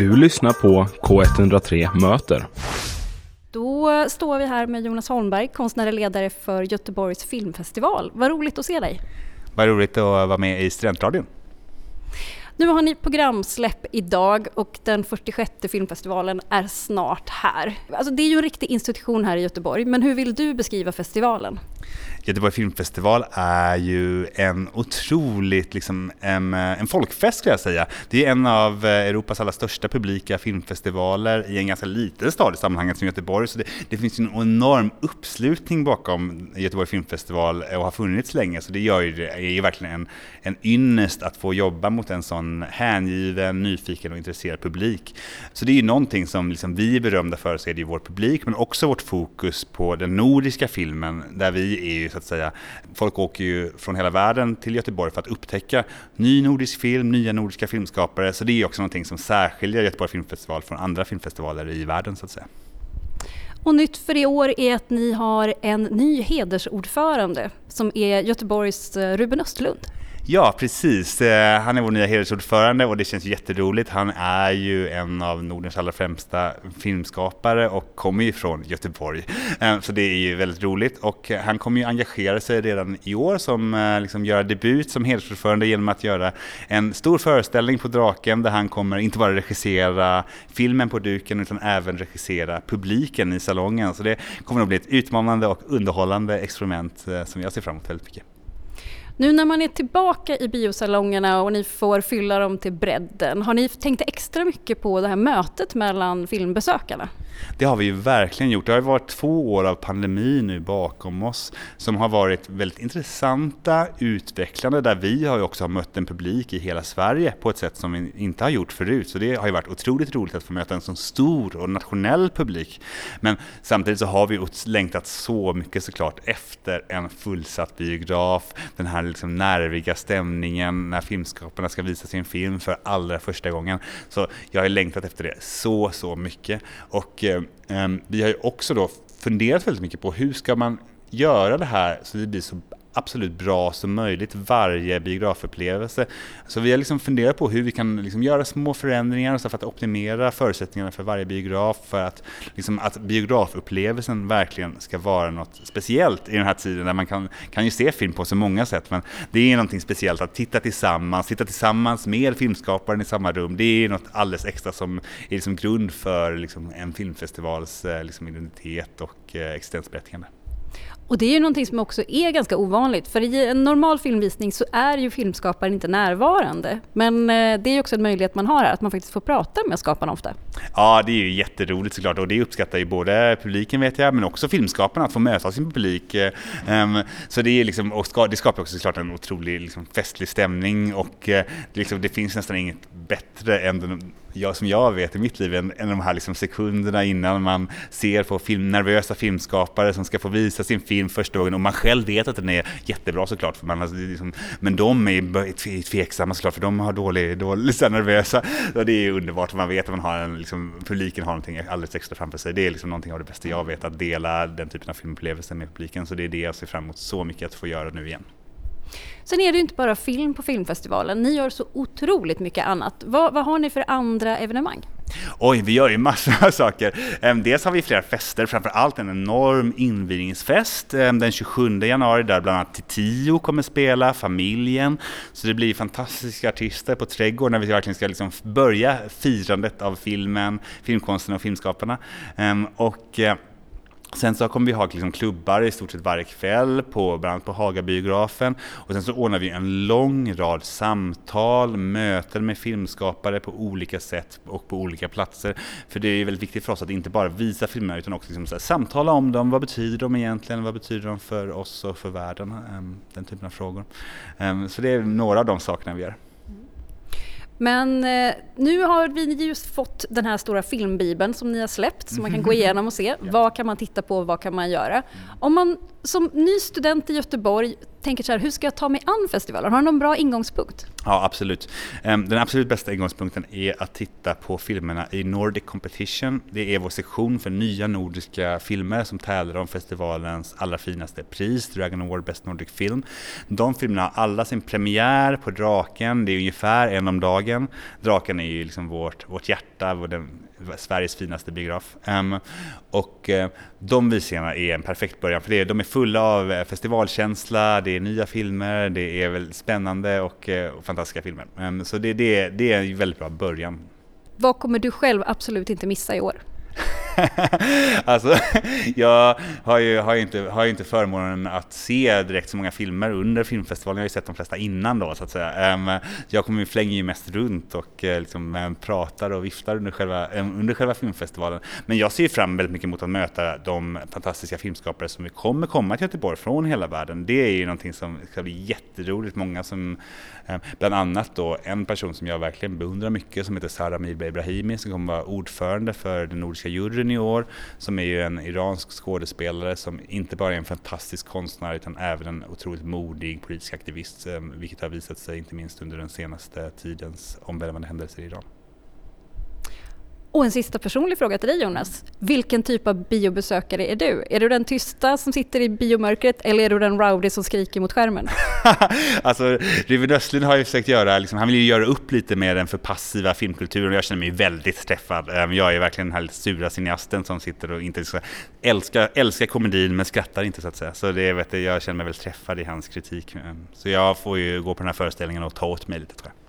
Du lyssnar på K103 Möter. Då står vi här med Jonas Holmberg, konstnärlig ledare för Göteborgs filmfestival. Vad roligt att se dig! Vad roligt att vara med i Studentradion. Nu har ni programsläpp idag och den 46 filmfestivalen är snart här. Alltså det är ju en riktig institution här i Göteborg, men hur vill du beskriva festivalen? Göteborg filmfestival är ju en otroligt, liksom, en, en folkfest skulle jag säga. Det är en av eh, Europas allra största publika filmfestivaler i en ganska liten stad i sammanhanget som Göteborg. Så det, det finns en enorm uppslutning bakom Göteborg filmfestival och har funnits länge. Så det gör ju, är ju verkligen en, en ynnest att få jobba mot en sån hängiven, nyfiken och intresserad publik. Så det är ju någonting som liksom vi är berömda för, så är det ju vår publik, men också vårt fokus på den nordiska filmen, där vi är ju så att säga, folk åker ju från hela världen till Göteborg för att upptäcka ny nordisk film, nya nordiska filmskapare, så det är också någonting som särskiljer Göteborg filmfestival från andra filmfestivaler i världen så att säga. Och nytt för i år är att ni har en ny hedersordförande som är Göteborgs eh, Ruben Östlund. Ja, precis. Eh, han är vår nya hedersordförande och det känns jätteroligt. Han är ju en av Nordens allra främsta filmskapare och kommer ju från Göteborg. Eh, så det är ju väldigt roligt och han kommer ju engagera sig redan i år som eh, liksom göra debut som hedersordförande genom att göra en stor föreställning på Draken där han kommer inte bara regissera filmen på duken utan även regissera publiken i salongen. Så det kommer att bli ett utmanande och underhållande experiment som jag ser fram emot väldigt mycket. Nu när man är tillbaka i biosalongerna och ni får fylla dem till bredden, har ni tänkt extra mycket på det här mötet mellan filmbesökarna? Det har vi ju verkligen gjort. Det har varit två år av pandemi nu bakom oss som har varit väldigt intressanta, utvecklande, där vi har ju också mött en publik i hela Sverige på ett sätt som vi inte har gjort förut. Så det har ju varit otroligt roligt att få möta en så stor och nationell publik. Men samtidigt så har vi längtat så mycket såklart efter en fullsatt biograf, den här liksom nerviga stämningen när filmskaparna ska visa sin film för allra första gången. Så jag har längtat efter det så, så mycket. Och eh, vi har ju också då funderat väldigt mycket på hur ska man göra det här så det blir så absolut bra som möjligt varje biografupplevelse. Så vi har liksom funderat på hur vi kan liksom göra små förändringar för att optimera förutsättningarna för varje biograf för att, liksom, att biografupplevelsen verkligen ska vara något speciellt i den här tiden där man kan, kan ju se film på så många sätt men det är någonting speciellt att titta tillsammans, titta tillsammans med filmskaparen i samma rum. Det är något alldeles extra som är liksom grund för liksom en filmfestivals eh, liksom identitet och eh, existensberättigande. Och det är ju någonting som också är ganska ovanligt, för i en normal filmvisning så är ju filmskaparen inte närvarande. Men eh, det är ju också en möjlighet man har här, att man faktiskt får prata med skaparna ofta. Ja, det är ju jätteroligt såklart och det uppskattar ju både publiken vet jag, men också filmskaparna att få möta sin publik. Eh, ehm, så det, är liksom, och det skapar också såklart en otrolig liksom, festlig stämning och det, liksom, det finns nästan inget bättre än jag, som jag vet i mitt liv, en av de här liksom sekunderna innan man ser på film, nervösa filmskapare som ska få visa sin film första gången och man själv vet att den är jättebra såklart, för man har, liksom, men de är tveksamma såklart för de har dålig, dålig så nervösa. Så det är underbart, man vet att man har en, liksom, publiken har någonting alldeles extra framför sig. Det är liksom någonting av det bästa jag vet, att dela den typen av filmupplevelser med publiken. Så det är det jag ser fram emot så mycket att få göra nu igen. Sen är det ju inte bara film på filmfestivalen, ni gör så otroligt mycket annat. Vad, vad har ni för andra evenemang? Oj, vi gör ju massor av saker. Dels har vi flera fester, framför allt en enorm invigningsfest den 27 januari där bland annat Tio kommer spela, familjen. Så det blir fantastiska artister på Trädgården när vi verkligen ska liksom börja firandet av filmen, filmkonsten och filmskaparna. Och eh, Sen så kommer vi ha liksom klubbar i stort sett varje kväll, på, bland annat på Hagabiografen. Och sen så ordnar vi en lång rad samtal, möten med filmskapare på olika sätt och på olika platser. För det är väldigt viktigt för oss att inte bara visa filmer utan också liksom här, samtala om dem. Vad betyder de egentligen? Vad betyder de för oss och för världen? Ehm, den typen av frågor. Ehm, så det är några av de sakerna vi gör. Men eh, nu har vi just fått den här stora filmbibeln som ni har släppt som man kan gå igenom och se. Vad kan man titta på och vad kan man göra? Om man som ny student i Göteborg tänker så här, hur ska jag ta mig an festivalen? Har du någon bra ingångspunkt? Ja, absolut. Ehm, den absolut bästa ingångspunkten är att titta på filmerna i Nordic Competition. Det är vår sektion för nya nordiska filmer som tävlar om festivalens allra finaste pris, Dragon Award Best Nordic Film. De filmerna har alla sin premiär på Draken, det är ungefär en om dagen. Draken är ju liksom vårt, vårt hjärta, vår, Sveriges finaste biograf. Um, och uh, de visningarna är en perfekt början för det. De är fulla av eh, festivalkänsla, det är nya filmer, det är väl spännande och, uh, och fantastiska filmer. Um, så det, det, det är en väldigt bra början. Vad kommer du själv absolut inte missa i år? alltså, jag har ju, har, ju inte, har ju inte förmånen att se direkt så många filmer under filmfestivalen. Jag har ju sett de flesta innan då så att säga. Um, jag kommer flänger ju mest runt och uh, liksom, ehm, pratar och viftar under själva, um, under själva filmfestivalen. Men jag ser ju fram väldigt mycket mot att möta de fantastiska filmskapare som vi kommer komma till Göteborg från hela världen. Det är ju någonting som ska bli jätteroligt. Många som, bland annat då en person som jag verkligen beundrar mycket som heter Sara Mirba Ibrahimi som kommer vara ordförande för den nordiska juryn Junior som är ju en iransk skådespelare som inte bara är en fantastisk konstnär utan även en otroligt modig politisk aktivist, eh, vilket har visat sig inte minst under den senaste tidens omvälvande händelser i Iran. Och en sista personlig fråga till dig Jonas. Vilken typ av biobesökare är du? Är du den tysta som sitter i biomörkret eller är du den rowdy som skriker mot skärmen? alltså, Ruben Östlund har ju försökt göra, liksom, han vill ju göra upp lite med den för passiva filmkulturen och jag känner mig väldigt träffad. Ehm, jag är verkligen den här lite sura cineasten som sitter och inte så, älskar, älskar komedin men skrattar inte så att säga. Så det, vet jag, jag känner mig väldigt träffad i hans kritik. Ehm, så jag får ju gå på den här föreställningen och ta åt mig lite tror jag.